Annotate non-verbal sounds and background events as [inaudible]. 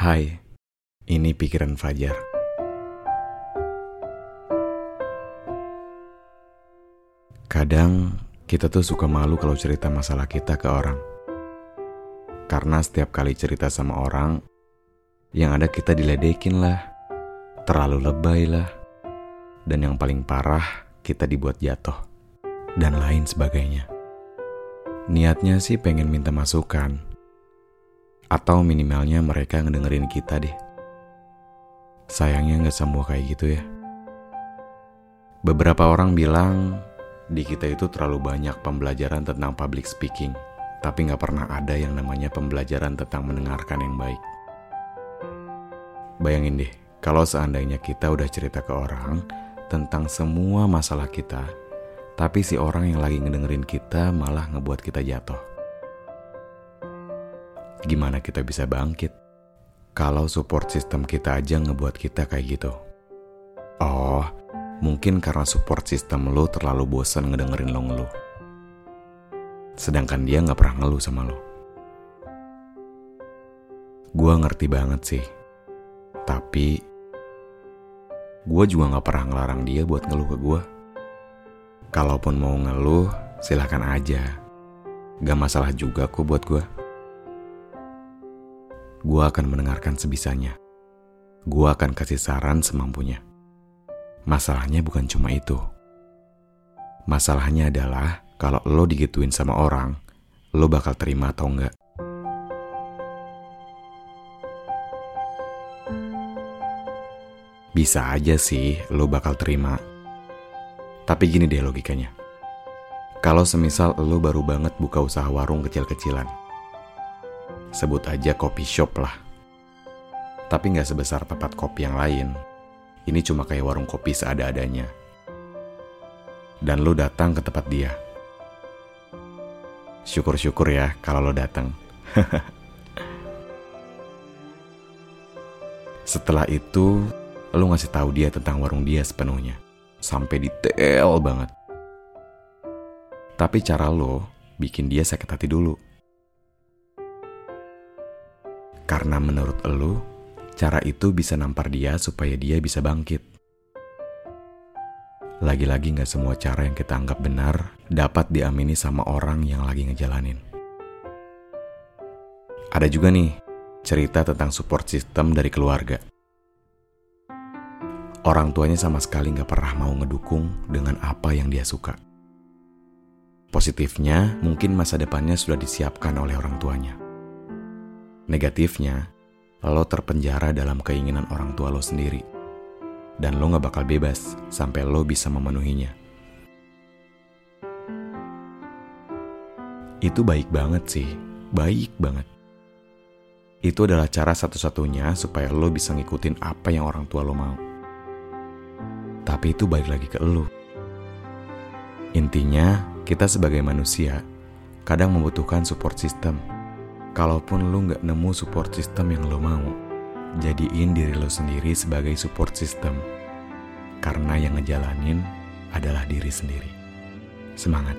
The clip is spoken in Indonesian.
Hai, ini pikiran Fajar. Kadang kita tuh suka malu kalau cerita masalah kita ke orang. Karena setiap kali cerita sama orang, yang ada kita diledekin lah, terlalu lebay lah, dan yang paling parah kita dibuat jatuh, dan lain sebagainya. Niatnya sih pengen minta masukan, atau minimalnya mereka ngedengerin kita deh. Sayangnya nggak semua kayak gitu ya. Beberapa orang bilang di kita itu terlalu banyak pembelajaran tentang public speaking, tapi nggak pernah ada yang namanya pembelajaran tentang mendengarkan yang baik. Bayangin deh, kalau seandainya kita udah cerita ke orang tentang semua masalah kita, tapi si orang yang lagi ngedengerin kita malah ngebuat kita jatuh. Gimana kita bisa bangkit? Kalau support system kita aja ngebuat kita kayak gitu. Oh, mungkin karena support system lo terlalu bosan ngedengerin lo ngeluh. Sedangkan dia nggak pernah ngeluh sama lo. Gua ngerti banget sih. Tapi gue juga gak pernah ngelarang dia buat ngeluh ke gue. Kalaupun mau ngeluh, silahkan aja. Gak masalah juga kok buat gue. Gue akan mendengarkan sebisanya. Gue akan kasih saran semampunya. Masalahnya bukan cuma itu. Masalahnya adalah kalau lo digituin sama orang, lo bakal terima atau enggak. Bisa aja sih lo bakal terima. Tapi gini deh logikanya. Kalau semisal lo baru banget buka usaha warung kecil-kecilan. Sebut aja kopi shop lah. Tapi nggak sebesar tempat kopi yang lain. Ini cuma kayak warung kopi seada-adanya. Dan lo datang ke tempat dia. Syukur-syukur ya kalau lo datang. [laughs] Setelah itu, lo ngasih tahu dia tentang warung dia sepenuhnya. Sampai detail banget. Tapi cara lo bikin dia sakit hati dulu. Karena menurut lo, cara itu bisa nampar dia supaya dia bisa bangkit. Lagi-lagi gak semua cara yang kita anggap benar dapat diamini sama orang yang lagi ngejalanin. Ada juga nih cerita tentang support system dari keluarga. Orang tuanya sama sekali gak pernah mau ngedukung dengan apa yang dia suka. Positifnya, mungkin masa depannya sudah disiapkan oleh orang tuanya. Negatifnya, lo terpenjara dalam keinginan orang tua lo sendiri. Dan lo gak bakal bebas sampai lo bisa memenuhinya. Itu baik banget sih, baik banget. Itu adalah cara satu-satunya supaya lo bisa ngikutin apa yang orang tua lo mau. Tapi itu balik lagi ke lo. Intinya, kita sebagai manusia kadang membutuhkan support system. Kalaupun lo nggak nemu support system yang lo mau, jadiin diri lo sendiri sebagai support system. Karena yang ngejalanin adalah diri sendiri. Semangat!